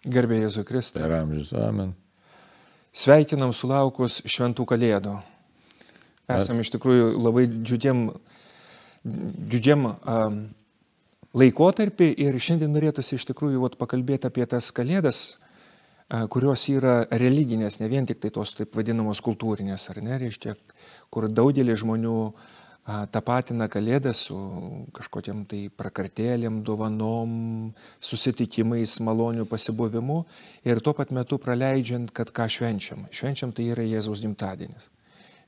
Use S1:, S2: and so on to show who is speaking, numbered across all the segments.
S1: Gerbė Jėzų Kristą.
S2: Per amžius. Amen.
S1: Sveikinam sulaukus šventų kalėdų. Esam iš tikrųjų labai džiudžiam, džiudžiam um, laikotarpį ir šiandien norėtųsi iš tikrųjų vat, pakalbėti apie tas kalėdas, uh, kurios yra religinės, ne vien tik tai tos taip vadinamos kultūrinės, ar ne, reiškia, kur daugelį žmonių uh, tapatina kalėdą su kažkokiam tai prakartėlėm, dovanom, susitikimais, malonių pasibuvimu ir tuo pat metu praleidžiant, kad ką švenčiam. Švenčiam tai yra Jėzaus gimtadienis.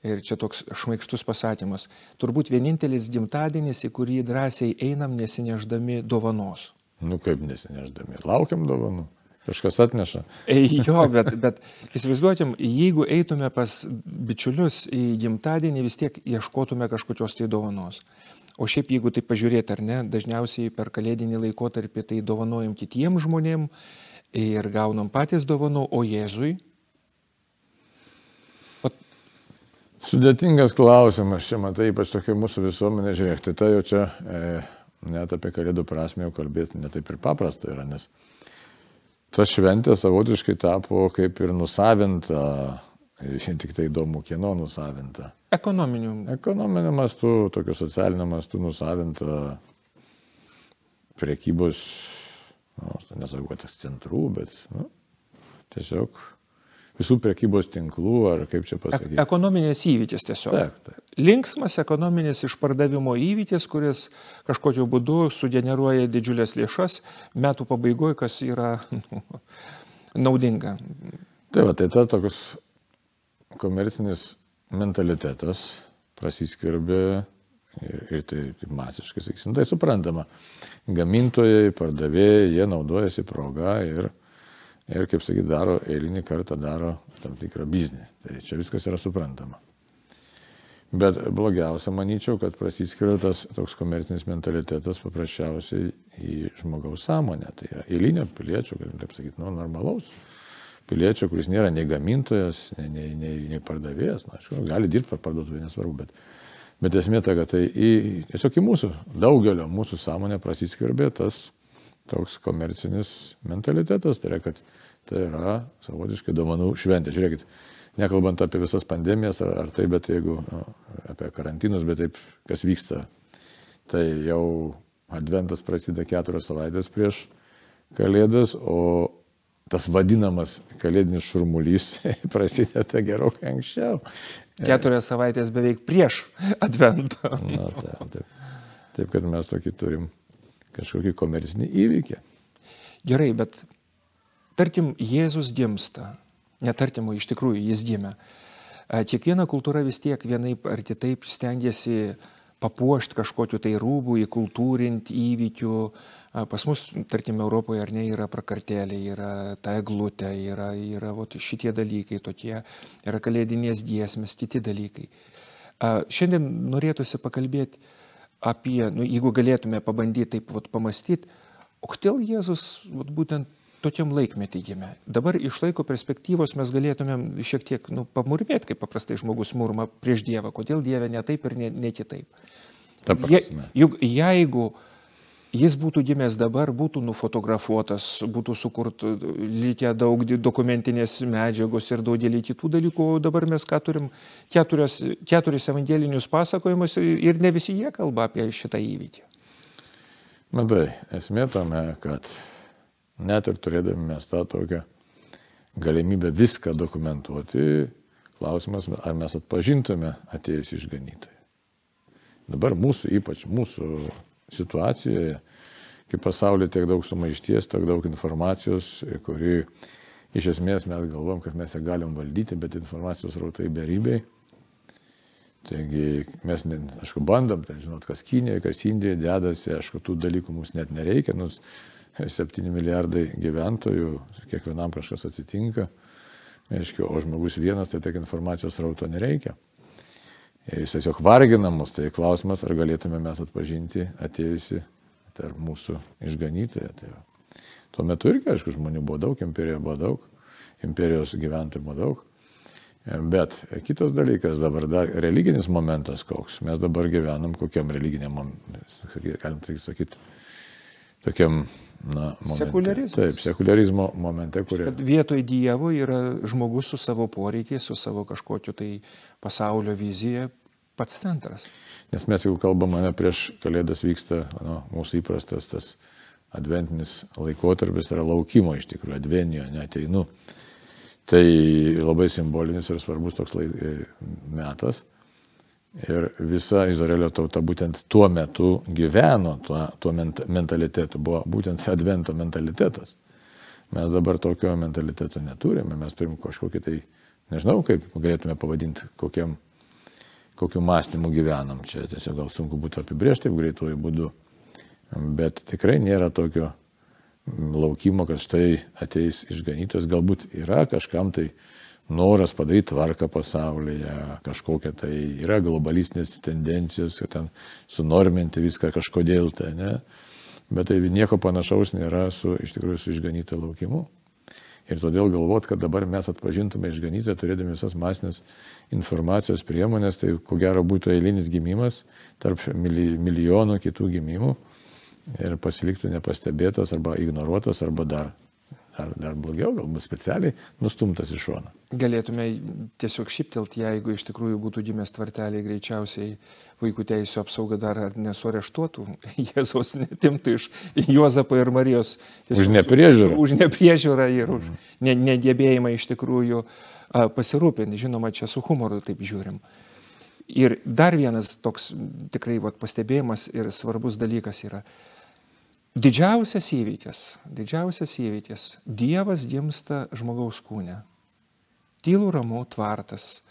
S1: Ir čia toks šmaikštus pasakymas. Turbūt vienintelis gimtadienis, į kurį drąsiai einam nesineždami dovanos.
S2: Nu kaip nesineždami, laukiam dovanų. Kažkas atneša.
S1: Jo, bet, bet įsivaizduotim, jeigu eitume pas bičiulius į gimtadienį, vis tiek ieškotume kažkokios tai dovanos. O šiaip, jeigu tai pažiūrėti ar ne, dažniausiai per kalėdinį laikotarpį tai dovanojam kitiem žmonėm ir gaunam patys dovanų, o Jėzui.
S2: Pat... Sudėtingas klausimas, čia matai, ypač tokia mūsų visuomenė, žiūrėk, tai tai jau čia e, net apie kalėdų prasme jau kalbėti netaip ir paprasta yra, nes ta šventė savotiškai tapo kaip ir nusavinta, tik tai įdomu, kieno nusavinta.
S1: Ekonominiu.
S2: Ekonominiu mastu, tokiu socialiniu mastu nusavinta priekybos, nu, nesakau, tas centrų, bet nu, tiesiog visų prekybos tinklų, ar kaip čia pasakyti.
S1: Ekonominės įvykis tiesiog.
S2: Taip, taip.
S1: Linksmas ekonominis išpardavimo įvykis, kuris kažkokiu būdu sugeneruoja didžiulės lėšas metų pabaigoje, kas yra nu, naudinga.
S2: Tai va, tai ta toks komercinis mentalitetas prasiskverbė ir, ir tai, tai masiškai, sakysim, tai suprantama. Gamintojai, pardavėjai, jie naudojasi progą ir ir, kaip sakyti, daro eilinį kartą daro tam tikrą biznį. Tai čia viskas yra suprantama. Bet blogiausia, manyčiau, kad prasiskiria tas toks komercinis mentalitetas paprasčiausiai į žmogaus sąmonę. Tai yra eilinio piliečio, galim taip sakyti, nu, normalaus piliečio, kuris nėra nei gamintojas, nei, nei, nei, nei pardavėjas. Na, aišku, gali dirbti per parduotuvę, nesvarbu, bet, bet esmė ta, kad tai į, tiesiog į mūsų, daugelio mūsų sąmonę prasiskirbė tas toks komercinis mentalitetas, tai yra, kad tai yra savotiškai dovanų šventė. Žiūrėkit, nekalbant apie visas pandemijas ar, ar tai, bet jeigu nu, apie karantinus, bet taip, kas vyksta, tai jau adventas prasideda keturios savaitės prieš kalėdas, o tas vadinamas kalėdinis šurmulys prasideda gerokai anksčiau.
S1: Keturias savaitės beveik prieš adventą.
S2: Na, taip, taip. taip, kad mes tokį turim kažkokį komercinį įvykį.
S1: Gerai, bet tarkim, Jėzus gimsta, netartim, iš tikrųjų jis gimė. Kiekviena kultūra vis tiek vienaip ar kitaip stengiasi papuošti kažkokiu tai rūbų, įkultūrinti įvykių. Pas mus, tarkim, Europoje ar ne, yra prakartelė, yra ta eglutė, yra, yra vat, šitie dalykai tokie, yra kalėdinės giesmės, kiti dalykai. Šiandien norėtųsi pakalbėti apie, nu, jeigu galėtume pabandyti taip vat, pamastyti, o kodėl Jėzus vat, būtent tokiam laikmetį gimė. Dabar iš laiko perspektyvos mes galėtumėm šiek tiek nu, pamurmėti, kaip paprastai žmogus murma prieš Dievą, kodėl Dieve ne taip ir ne, ne kitaip. Je, juk jeigu jis būtų gimęs dabar, būtų nufotografuotas, būtų sukurt likę daug dokumentinės medžiagos ir daugelį kitų dalykų, o dabar mes ką turim, keturios, keturis evangelinius pasakojimus ir ne visi jie kalba apie šitą įvykį.
S2: Matai, esmė tame, kad net ir turėdami mes tą tokią galimybę viską dokumentuoti, klausimas, ar mes atpažintume atėjus išganytai. Dabar mūsų, ypač mūsų situacijoje, kai pasaulyje tiek daug sumaišties, tiek daug informacijos, kuri iš esmės mes galvom, kad mes ją galim valdyti, bet informacijos rautai berybiai. Taigi mes, ne, aišku, bandom, tai žinot, kas Kinijoje, kas Indijoje dedasi, aišku, tų dalykų mums net nereikia, nors 7 milijardai gyventojų, kiekvienam kažkas atsitinka, aišku, o žmogus vienas, tai tiek informacijos rauto nereikia. Jis tiesiog vargina mus, tai klausimas, ar galėtume mes atpažinti atėjusi tarp mūsų išganytoje. Tai. Tuo metu irgi, aišku, žmonių buvo daug, imperijoje buvo daug, imperijos gyventojų buvo daug. Bet kitas dalykas dabar dar religinis momentas koks. Mes dabar gyvenam kokiam religiniam, galim tai sakyti, tokiam na, momente.
S1: Sekularizmas.
S2: Taip, sekularizmo momente, kurie.
S1: Kad vietoj Dievo yra žmogus su savo poreikiais, su savo kažkokiu tai pasaulio vizija, pats centras.
S2: Nes mes jau kalbame, ne prieš kalėdas vyksta nu, mūsų įprastas tas adventinis laikotarpis, yra laukimo iš tikrųjų, advenijo, neteinu. Tai labai simbolinis ir svarbus toks laik, metas. Ir visa Izraelio tauta būtent tuo metu gyveno tuo, tuo mentalitetu, buvo būtent advento mentalitetas. Mes dabar tokio mentaliteto neturime, mes turim kažkokį tai, nežinau, kaip galėtume pavadinti, kokiam, kokiu mąstymu gyvenam. Čia tiesiog gal sunku būtų apibriežti taip greituoju būdu, bet tikrai nėra tokio laukimo, kad štai ateis išganytos, galbūt yra kažkam tai noras padaryti tvarką pasaulyje, kažkokia tai yra globalistinės tendencijos, kad ten sunorminti viską kažkodėl tai, ne? Bet tai nieko panašaus nėra su, iš tikrųjų, su išganyto laukimu. Ir todėl galvot, kad dabar mes atpažintume išganytoją, turėdami visas masinės informacijos priemonės, tai ko gero būtų eilinis gimimas tarp milijonų kitų gimimų ir pasiliktų nepastebėtas arba ignoruotas arba dar ar dar blogiau, galbūt specialiai nustumtas į šoną.
S1: Galėtume tiesiog šiptelt, jeigu iš tikrųjų būtų gimęs tvarteliai, greičiausiai vaikų teisų apsauga dar nesureštuotų, Jėzaus netimtų iš Juozapo ir Marijos.
S2: Už nepriežiūrą.
S1: Už nepriežiūrą ir už ne, nedėbėjimą iš tikrųjų pasirūpinti. Žinoma, čia su humoru taip žiūrim. Ir dar vienas toks tikrai vat, pastebėjimas ir svarbus dalykas yra, Didžiausias įvykis, didžiausias įvykis - Dievas gimsta žmogaus kūne. Tylų ramų tvartas.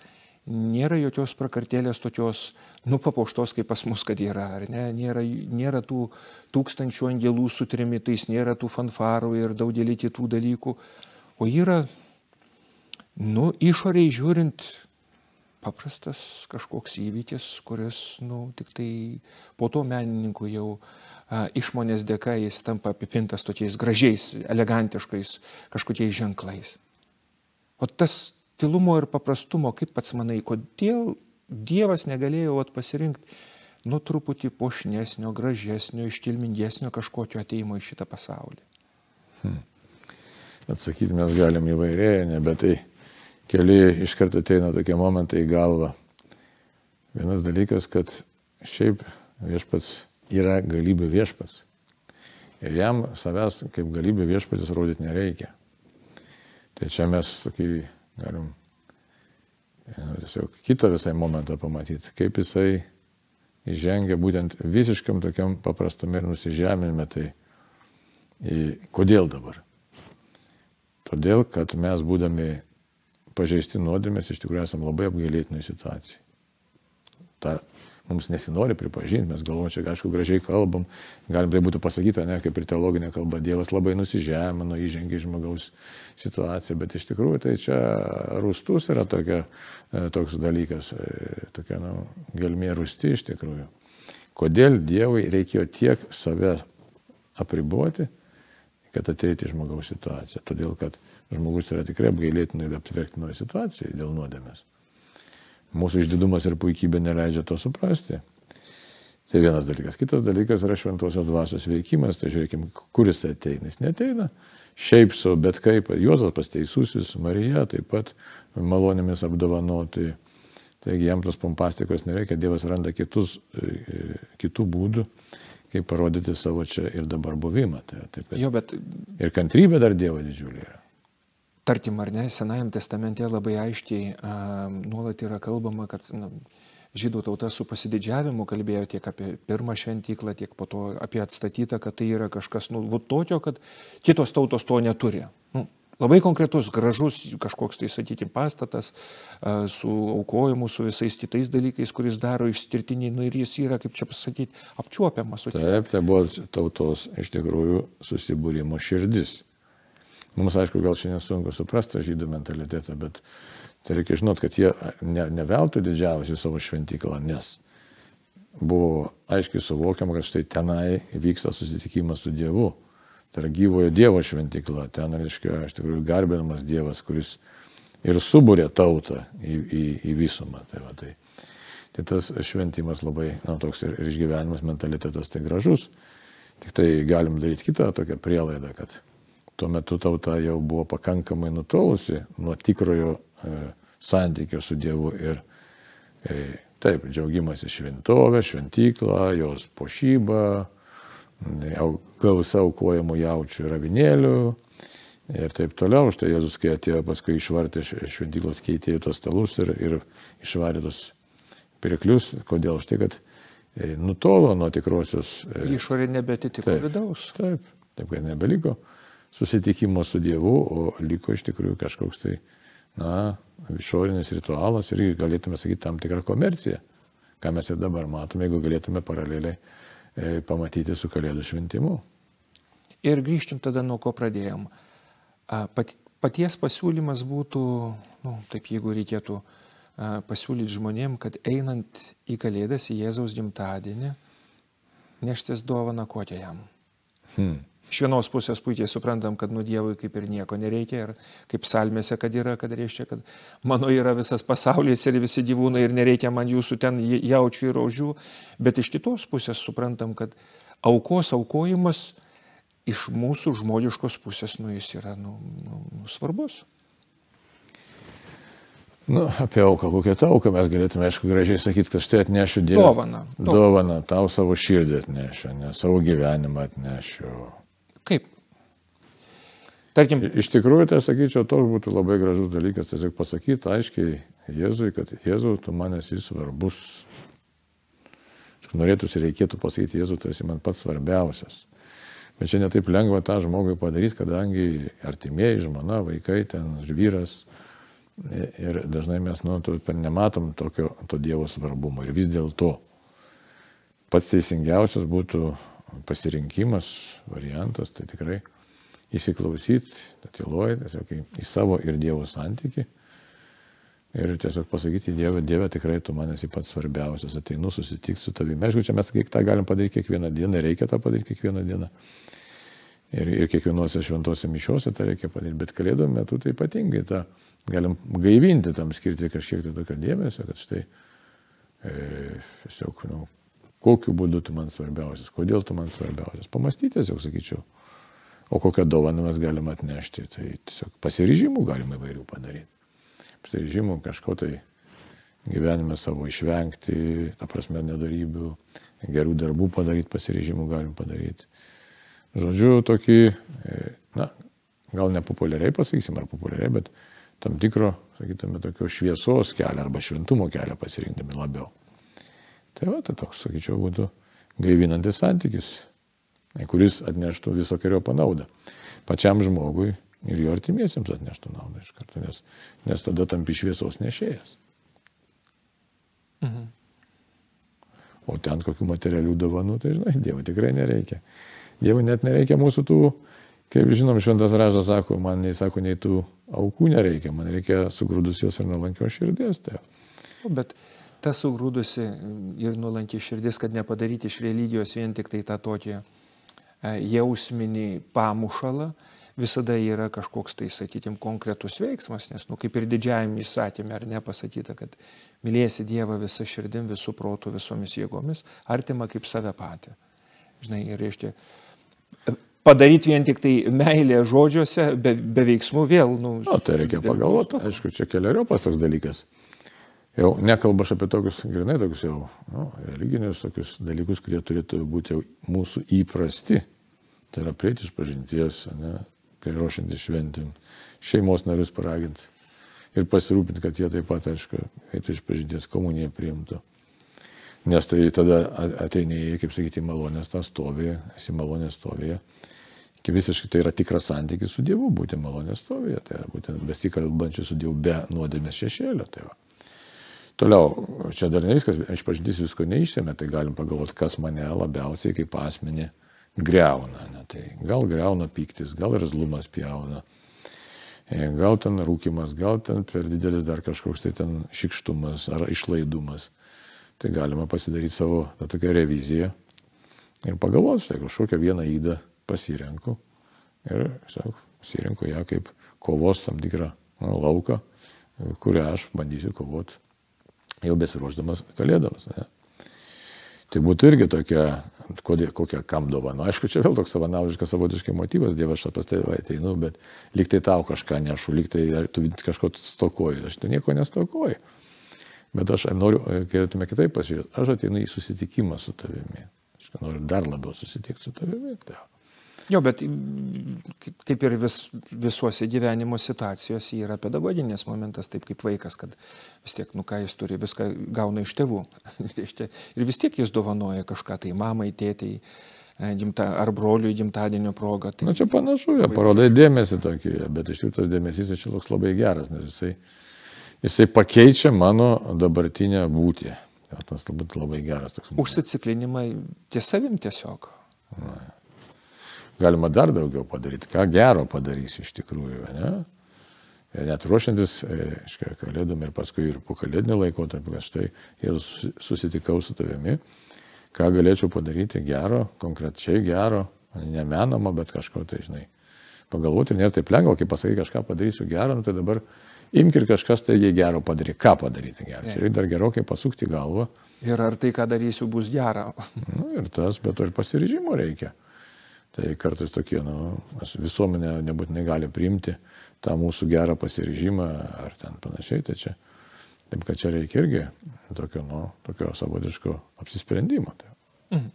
S1: Nėra jokios prakartėlės tokios, nu, papuoštos kaip pas mus, kad yra, ar ne? Nėra, nėra tų tūkstančių angelų su trimitais, nėra tų fanfarų ir daugelį kitų dalykų. O yra, nu, išoriai žiūrint, paprastas kažkoks įvykis, kuris, nu, tik tai po to menininkų jau išmonės dėka jis tampa apipintas tokiais gražiais, elegantiškais kažkokiais ženklais. O tas tilumo ir paprastumo, kaip pats manai, kodėl Dievas negalėjo pasirinkti, nu truputį pošnesnio, gražesnio, iškilmingesnio kažkokio ateimo į šitą pasaulį?
S2: Hmm. Atsakyti mes galim įvairiai, ne, bet tai keli iš karto ateina tokie momentai į galvą. Vienas dalykas, kad šiaip viešpats yra galybė viešpats. Ir jam savęs kaip galybė viešpatis rodyti nereikia. Tai čia mes tokį galim nu, tiesiog kitą visai momentą pamatyti, kaip jisai įžengia būtent visiškam tokiam paprastam ir nusižeminime. Tai kodėl dabar? Todėl, kad mes būdami pažeisti nuodėmės iš tikrųjų esame labai apgailėtinai situacijai. Ta mums nesinori pripažinti, mes galvom, čia aišku gražiai kalbam, galim tai būtų pasakyta, ne, kaip ir teologinė kalba, Dievas labai nusižemino, įžengė žmogaus situaciją, bet iš tikrųjų tai čia rūstus yra tokia, e, toks dalykas, e, tokia, nu, gelmė rūsti iš tikrųjų. Kodėl Dievui reikėjo tiek save apriboti, kad ateiti į žmogaus situaciją? Todėl, kad žmogus yra tikrai apgailėtinai aptverktinoje situacijoje dėl nuodėmės. Mūsų išdidumas ir puikybė neleidžia to suprasti. Tai vienas dalykas. Kitas dalykas yra šventosios dvasios veikimas. Tai žiūrėkime, kuris ateina. Jis neteina. Šiaip su, bet kaip. Juozas pasteisusis, Marija taip pat malonėmis apdovanoti. Taigi jam tos pompastikos nereikia. Dievas randa kitus, e, e, kitų būdų, kaip parodyti savo čia ir dabar buvimą. Tai, taip, kad...
S1: jo, bet...
S2: Ir kantrybė dar Dievo didžiulė yra.
S1: Tarkim, ar ne, Senajam testamente labai aiškiai a, nuolat yra kalbama, kad nu, žydų tauta su pasididžiavimu kalbėjo tiek apie pirmą šventyklą, tiek po to apie atstatytą, kad tai yra kažkas nu, tokio, kad kitos tautos to neturi. Nu, labai konkretus, gražus kažkoks tai, sakykime, pastatas a, su aukojimu, su visais kitais dalykais, kuris daro išskirtinį, nu ir jis yra, kaip čia pasakyti, apčiuopiamas.
S2: Taip, tai buvo tautos iš tikrųjų susibūrimo širdis. Mums, aišku, gal šiandien sunku suprasti žydų mentalitetą, bet tai reikia žinot, kad jie ne, ne veltui didžiavosi savo šventyklą, nes buvo aiškiai suvokiama, kad štai tenai vyksta susitikimas su Dievu. Tai yra gyvojo Dievo šventykla. Ten, reiškia, iš tikrųjų garbinamas Dievas, kuris ir subūrė tautą į, į, į visumą. Tai, va, tai, tai tas šventimas labai, na, toks ir, ir išgyvenimas, mentalitetas tai gražus. Tik tai galim daryti kitą tokią prielaidą, kad tuo metu tauta jau buvo pakankamai nutolusi nuo tikrojo e, santykio su Dievu ir e, taip, džiaugiamasi šventovė, šventykla, jos pošyba, gausa aukojamų jaučių ir avinėlių ir taip toliau. Štai Jėzus, kai atėjo paskui išvartė šventyklos keitėjų tos stalus ir, ir išvarė tos pirklius, kodėl? Štai, kad e, nutolo nuo tikrosios.
S1: Išorė nebetitiko vidaus.
S2: Taip, taip, kad nebeliko susitikimo su Dievu, o liko iš tikrųjų kažkoks tai, na, išorinis ritualas ir galėtume sakyti tam tikrą komerciją, ką mes ir dabar matome, jeigu galėtume paraleliai e, pamatyti su Kalėdų šventimu.
S1: Ir grįžtum tada, nuo ko pradėjom. Pat, paties pasiūlymas būtų, nu, taip jeigu reikėtų pasiūlyti žmonėm, kad einant į Kalėdas, į Jėzaus gimtadienį, neštis dovaną kokią jam. Hmm. Iš vienos pusės puikiai suprantam, kad nu Dievui kaip ir nieko nereikia ir kaip salmėse, kad yra, kad reiškia, kad mano yra visas pasaulis ir visi gyvūnai ir nereikia man jūsų ten jaučių ir aužių, bet iš kitos pusės suprantam, kad aukos aukojimas iš mūsų žmogiškos pusės, nu, jis yra nu, nu, nu, svarbus.
S2: Nu, apie auką, kokią tą auką mes galėtume, aišku, gražiai sakyti, kad štai atnešiu Dievą.
S1: Dovaną.
S2: Dovaną, tau savo širdį atnešiu, ne savo gyvenimą atnešiu.
S1: Kaip? Tarkim.
S2: Iš tikrųjų, tai sakyčiau, toks būtų labai gražus dalykas, tiesiog pasakyti aiškiai Jėzui, kad Jėzau, tu man esi svarbus. Norėtųsi reikėtų pasakyti, Jėzau, tu esi man pats svarbiausias. Bet čia netaip lengva tą žmogui padaryti, kadangi artimieji, žmona, vaikai, ten vyras. Ir dažnai mes nu, to, nematom tokio to Dievo svarbumo. Ir vis dėlto pats teisingiausias būtų pasirinkimas, variantas, tai tikrai įsiklausyti, tyloje, tiesiog į savo ir Dievo santyki. Ir tiesiog pasakyti Dievą, Dieve, tikrai tu man esi pats svarbiausias, ateinu susitikti su tavimi. Aišku, čia mes tą galim padaryti kiekvieną dieną, reikia tą padaryti kiekvieną dieną. Ir, ir kiekvienose šventose mišiuose tą reikia padaryti, bet kalėdų metu tai ypatingai tą galim gaivinti, tam skirti kažkiek tai tokio dėmesio, kad štai e, tiesiog, nu, kokiu būdu tu man svarbiausias, kodėl tu man svarbiausias. Pamastyti tiesiog, sakyčiau. O kokią dovaną mes galime atnešti, tai tiesiog pasiryžimų galima įvairių padaryti. Pasiryžimų kažko tai gyvenime savo išvengti, ta prasme nedarybių, gerų darbų padaryti, pasiryžimų galim padaryti. Žodžiu, tokį, e, na, gal nepopuliariai pasakysim, ar populiariai, bet tam tikro, sakytume, tokio šviesos kelią arba šventumo kelią pasirinkdami labiau. Tai va, tai toks, sakyčiau, būtų gaivinantis santykis, kuris atneštų visokiojo panaudą. Pačiam žmogui ir jo artimiesiems atneštų naudą iš karto, nes, nes tada tampi šviesos nešėjas. Mhm. O ten kokių materialių dovanų, tai žinai, Dievo tikrai nereikia. Dievui net nereikia mūsų tų, kaip žinom, šventas ražas sako, man nei sako, nei tų aukų nereikia, man reikia sugrūdusios ir nuolankios širdies. Tai.
S1: Bet ta sugrūdusi ir nuolanki širdis, kad nepadaryti iš religijos vien tik tai tą tokį e, jausminį pamušalą, visada yra kažkoks tai, sakykime, konkretus veiksmas, nes, nu, kaip ir didžiajam įsakymė, ar nepasakyta, kad mylėsi Dievą visą širdim, visų protų, visomis jėgomis, artima kaip save patį. Žinai, ir reiškia, padaryti vien tik tai meilė žodžiuose, be, be veiksmų vėl. Nu,
S2: o tai reikia pagalvoti, aišku, čia keliariopas toks dalykas. Jau nekalba apie tokius, grinai tokius jau nu, religinius tokius dalykus, kurie turėtų būti jau mūsų įprasti. Tai yra prieiti iš pažinties, ne, kai ruošiantis šventim, šeimos narius paraginti ir pasirūpinti, kad jie taip pat, aišku, eitų iš pažinties komuniją priimtų. Nes tai tada ateini, kaip sakyti, malonės tą stovį, esi malonės stovėje. Visiškai tai yra tikras santykis su Dievu, būti malonės stovėje, tai būtent besikalbančių su Dievu be nuodėmės šešėlio. Tai va. Toliau, čia dar ne viskas, iš pažintis visko neišsėmė, tai galim pagalvoti, kas mane labiausiai kaip asmenį greuna. Ne? Tai gal greuna piktis, gal rezlumas pjauna, e, gal ten rūkimas, gal ten per didelis dar kažkoks tai ten šikštumas ar išlaidumas tai galima pasidaryti savo tą tokią reviziją ir pagalvoti, štai kažkokią vieną įdą pasirenku ir, sakau, pasirenku ją kaip kovos tam tikrą nu, lauką, kurią aš bandysiu kovoti jau besiruošdamas kalėdamas. Ne? Tai būtų irgi tokia, kokia kam dovana. Aišku, čia vėl toks savanaudiškas savotiškai motyvas, Dievas aš pas tave ateinu, bet lyg tai tau kažką nešu, lyg tai tu kažko stokoji, aš tu nieko nestokoju. Bet aš noriu, galėtume kitaip pasižiūrėti, aš ateinu į susitikimą su tavimi. Aš noriu dar labiau susitikti su tavimi. Tai.
S1: Jo, bet kaip ir vis, visuose gyvenimo situacijose yra pedagoginės momentas, taip kaip vaikas, kad vis tiek, nu ką jis turi, viską gauna iš tėvų. ir vis tiek jis dovanoja kažką tai mamai, tėtei, e, gimta, ar broliui gimtadienio proga.
S2: Tai... Na čia panašu, jie parodai dėmesį tokį, bet iš tikrųjų tas dėmesys čia toks labai geras, nes jisai, jisai pakeičia mano dabartinę būtį. Ja, tas labai, labai geras toks.
S1: Užsiciklinimai ties savim tiesiog. Na
S2: galima dar daugiau padaryti, ką gero padarysi iš tikrųjų, ne? Ir net ruošiantis, aiškiai, kalėdom ir paskui ir po kalėdinio laiko, tarp kad štai Jėzus susitikau su tavimi, ką galėčiau padaryti gero, konkrečiai gero, nemenamo, bet kažko tai, žinai, pagalvoti, nėra taip lengva, kai pasakai kažką padarysiu gero, nu, tai dabar imk ir kažkas tai jį gero padaryti, ką padaryti gero. Čia reikia dar gerokai pasukti galvą.
S1: Ir ar tai, ką darysiu, bus gera.
S2: nu, ir tas, bet to ir pasiryžimo reikia. Tai kartais tokie, nu, visuomenė nebūtinai gali priimti tą mūsų gerą pasiryžimą ar ten panašiai. Tai čia, taip kad čia reikia irgi tokio, nu, tokio savotiško apsisprendimo. Tai. Mhm.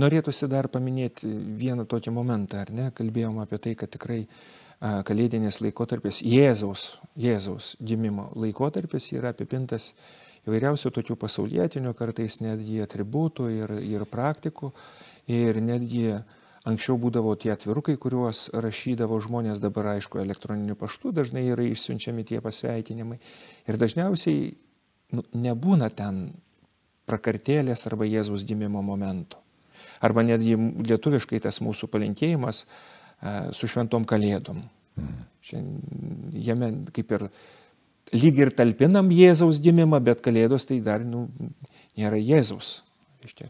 S1: Norėtųsi dar paminėti vieną tokį momentą, ar ne? Kalbėjom apie tai, kad tikrai a, kalėdinės laikotarpis, Jėzaus, Jėzaus gimimo laikotarpis yra apipintas įvairiausių tokių pasaulietinių, kartais netgi atributų ir, ir praktikų ir netgi Anksčiau būdavo tie atvirukai, kuriuos rašydavo žmonės, dabar aišku, elektroniniu paštu dažnai yra išsiunčiami tie pasveikinimai. Ir dažniausiai nu, nebūna ten prakartėlės arba Jėzaus gimimo momento. Arba netgi lietuviškai tas mūsų palinkėjimas e, su šventom kalėdom. Šiandien, jame kaip ir lyg ir talpinam Jėzaus gimimą, bet kalėdos tai dar nu, nėra Jėzaus. Reiškia,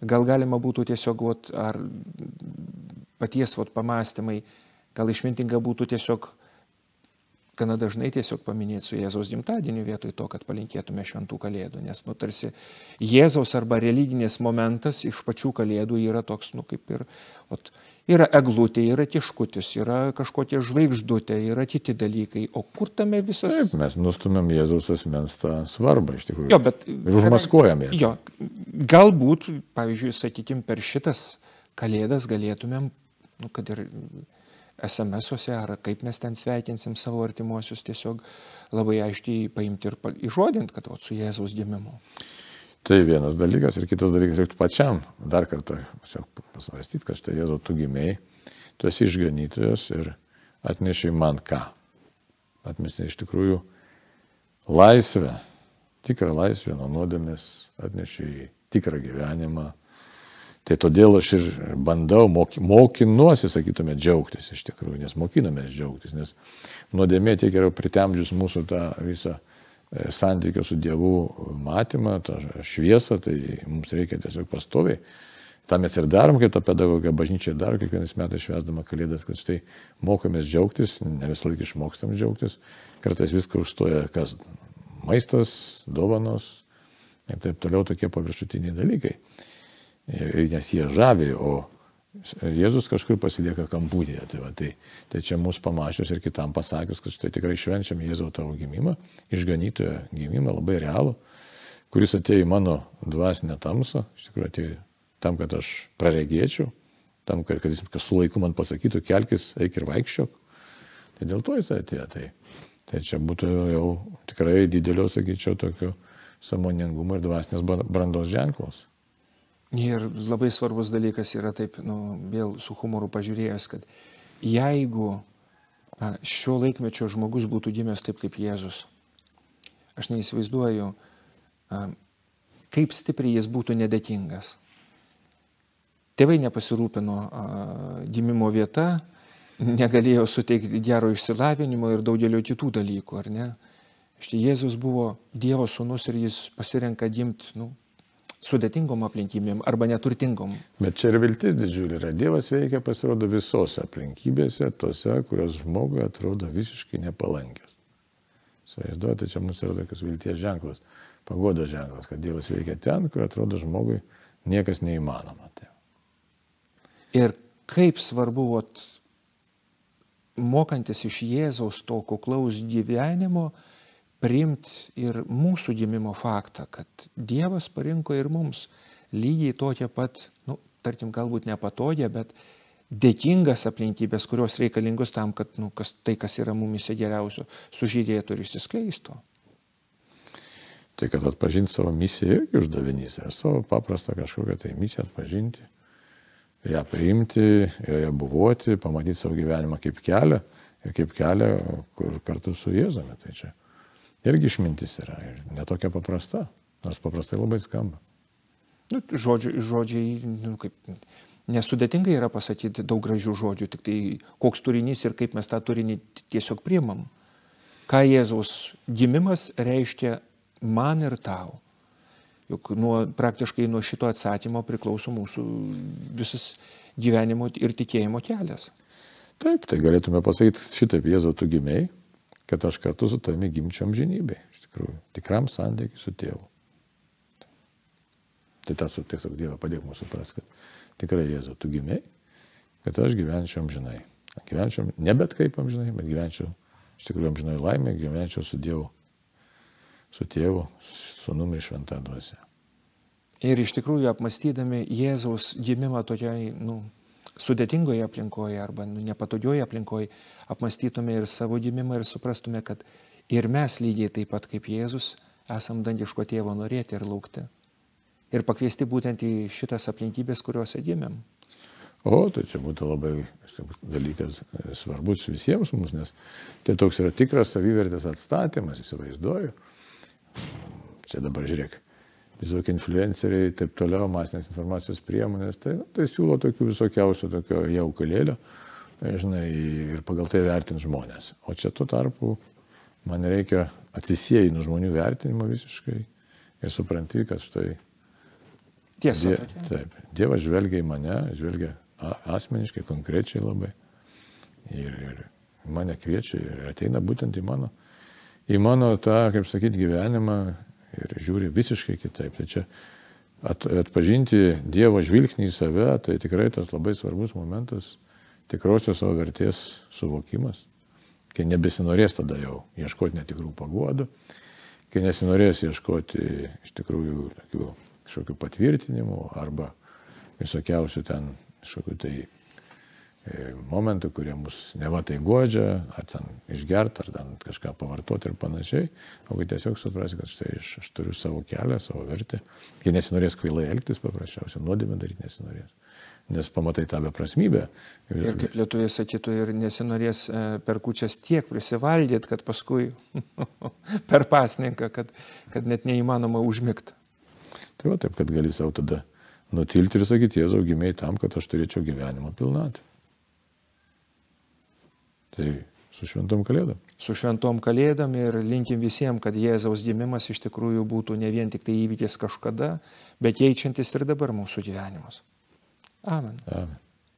S1: Gal galima būtų tiesiog, vat, ar paties vat, pamastymai, gal išmintinga būtų tiesiog gana dažnai tiesiog paminėti su Jėzaus gimtadieniu vietoj to, kad palinkėtume šventų kalėdų, nes, nu, tarsi Jėzaus arba religinis momentas iš pačių kalėdų yra toks, nu, kaip ir, ot, yra eglutė, yra tiškutis, yra kažkokia žvaigždutė, yra kiti dalykai, o kur tame visas...
S2: Taip, mes nustumėm Jėzaus asmens tą svarbą iš tikrųjų.
S1: Jo, bet...
S2: Ir užmaskuojam ją.
S1: Jo, galbūt, pavyzdžiui, sakykim, per šitas kalėdas galėtumėm, nu, kad ir SMS-uose ar kaip mes ten sveikinsim savo artimuosius, tiesiog labai aiškiai paimti ir išrodinti, kad o, su Jėzaus gimimu.
S2: Tai vienas dalykas ir kitas dalykas, reiktų pačiam dar kartą pasvarstyti, kad štai Jėzau tu gimėjai, tu esi išganytojas ir atnešiai man ką? Atmesti iš tikrųjų laisvę, tikrą laisvę nuo nuodėmės, atnešiai tikrą gyvenimą, Tai todėl aš ir bandau, mokinuosi, sakytume, džiaugtis iš tikrųjų, nes mokinomės džiaugtis, nes nuodėmė tiek yra pritemdžius mūsų tą visą e, santykio su Dievu matymą, tą šviesą, tai mums reikia tiesiog pastoviai. Ta mes ir darom, kaip ta pedagogė bažnyčia daro, kiekvienais metais švesdama kalėdas, kad štai mokomės džiaugtis, ne visą laiką išmokstam džiaugtis, kartais viską užstoja kas maistas, dovanos ir taip toliau tokie paviršutiniai dalykai nes jie žavi, o Jėzus kažkur pasilieka kamputėje. Tai, va, tai, tai čia mūsų pamačius ir kitam pasakius, kad štai tikrai švenčiam Jėzaus tavo gimimą, išganytojo gimimą, labai realų, kuris atėjo į mano dvasinę tamsą, iš tikrųjų atėjo tam, kad aš praregėčiau, tam, kad, kad jis su laiku man pasakytų, kelkis, eik ir vaikščiok. Tai dėl to jis atėjo. Tai, tai čia būtų jau tikrai didelio, sakyčiau, tokio samoningumo ir dvasinės brandos ženklos.
S1: Ir labai svarbus dalykas yra taip, nu, vėl su humoru pažiūrėjęs, kad jeigu šio laikmečio žmogus būtų gimęs taip kaip Jėzus, aš neįsivaizduoju, kaip stipriai jis būtų nedėkingas. Tėvai nepasirūpino gimimo vieta, negalėjo suteikti gero išsilavinimo ir daugelio kitų dalykų, ar ne? Štai Jėzus buvo Dievo sūnus ir jis pasirenka gimti nu, sudėtingom aplinkybėm arba neturtingom.
S2: Bet čia ir viltis didžiulė yra. Dievas veikia, pasirodo, visose aplinkybėse, tose, kurios žmogui atrodo visiškai nepalankios. Suvaizduojate, čia mūsų yra tokios vilties ženklas, pagodo ženklas, kad Dievas veikia ten, kur atrodo žmogui niekas neįmanoma. Tai.
S1: Ir kaip svarbu, vat, mokantis iš Jėzaus to kuklaus gyvenimo, priimti ir mūsų gimimo faktą, kad Dievas parinko ir mums lygiai tokią pat, nu, tarkim, galbūt nepatogią, bet dėkingas aplinkybės, kurios reikalingos tam, kad nu, kas, tai, kas yra mumise geriausio, sužydėtų ir išsiskleistų.
S2: Tai kad atpažinti savo misiją irgi uždavinys, yra savo paprastą kažkokią tai misiją atpažinti, ją priimti, joje buvoti, pamatyti savo gyvenimą kaip kelią ir kaip kelią, kur kartu su Jėzumi. Tai čia irgi išmintis yra ir netokia paprasta, nors paprastai labai skamba.
S1: Nu, žodžiai, žodžiai nu, kaip, nesudėtingai yra pasakyti daug gražių žodžių, tik tai koks turinys ir kaip mes tą turinį tiesiog priimam. Ką Jėzaus gimimas reiškia man ir tau. Juk nuo, praktiškai nuo šito atsakymo priklauso mūsų visas gyvenimo ir tikėjimo kelias.
S2: Taip, tai galėtume pasakyti šitaip, Jėzau, tu gimiai, kad aš kartu su tavimi gimčiam žinybei. Iš tikrųjų, tikram santykiui su tėvu. Tai tas tiesiog Dievą padėk mūsų suprasti, kad tikrai Jėzau, tu gimiai, kad aš gyvenčiau amžinai. Gyvenčiau ne bet kaip amžinai, bet gyvenčiau iš tikrųjų amžinai laimė, gyvenčiau su Dievu su tėvu, su numi šventą dvasę.
S1: Ir iš tikrųjų apmastydami Jėzaus gimimą tokiai, nu, sudėtingoje aplinkoje arba nu, nepatogioje aplinkoje, apmastytume ir savo gimimą ir suprastume, kad ir mes lygiai taip pat kaip Jėzus esam dangiško tėvo norėti ir laukti. Ir pakviesti būtent į šitas aplinkybės, kuriuose gimėm.
S2: O, tai čia būtų labai dalykas svarbus visiems mums, nes tai toks yra tikras savivertės atstatymas, įsivaizduoju čia dabar žiūrėk, visokie influenceriai, taip toliau, masinės informacijos priemonės, tai, nu, tai siūlo tokių visokiausių tokio jaukalėlio, tai, žinai, ir pagal tai vertint žmonės. O čia tuo tarpu man reikia atsisėjai nuo žmonių vertinimo visiškai ir supranti, kad štai...
S1: Tiesa.
S2: Die, taip, Dievas žvelgia į mane, žvelgia asmeniškai, konkrečiai labai. Ir, ir mane kviečia ir ateina būtent į mano į mano tą, kaip sakyti, gyvenimą ir žiūri visiškai kitaip. Tai čia at, atpažinti Dievo žvilgsnį į save, tai tikrai tas labai svarbus momentas, tikrosios savo vertės suvokimas, kai nebesinorės tada jau ieškoti netikrų paguodų, kai nesinorės ieškoti iš tikrųjų tokių kažkokių patvirtinimų arba visokiausių ten kažkokių tai momentų, kurie mus neva tai godžia, ar ten išgert, ar ten kažką pavartoti ir panašiai, o kad tiesiog suprasi, kad štai aš, aš turiu savo kelią, savo vertę, kai nesinorės kvailai elgtis paprasčiausiai, nuodėmę daryti nesinorės. Nes pamatai tą beprasmybę.
S1: Ir kaip lietuviai sakytų, ir nesinorės e, per kučias tiek prisivalgyti, kad paskui per pasninką, kad, kad net neįmanoma užmigti.
S2: Tai va taip, kad gali savo tada nutilti ir sakyti, Jėzau gimiai tam, kad aš turėčiau gyvenimo pilnatį. Tai su šventom kalėdom.
S1: Su šventom kalėdom ir linkim visiems, kad Jėzaus gimimas iš tikrųjų būtų ne vien tik tai įvykis kažkada, bet keičiantis ir dabar mūsų gyvenimus. Amen.
S2: Amen.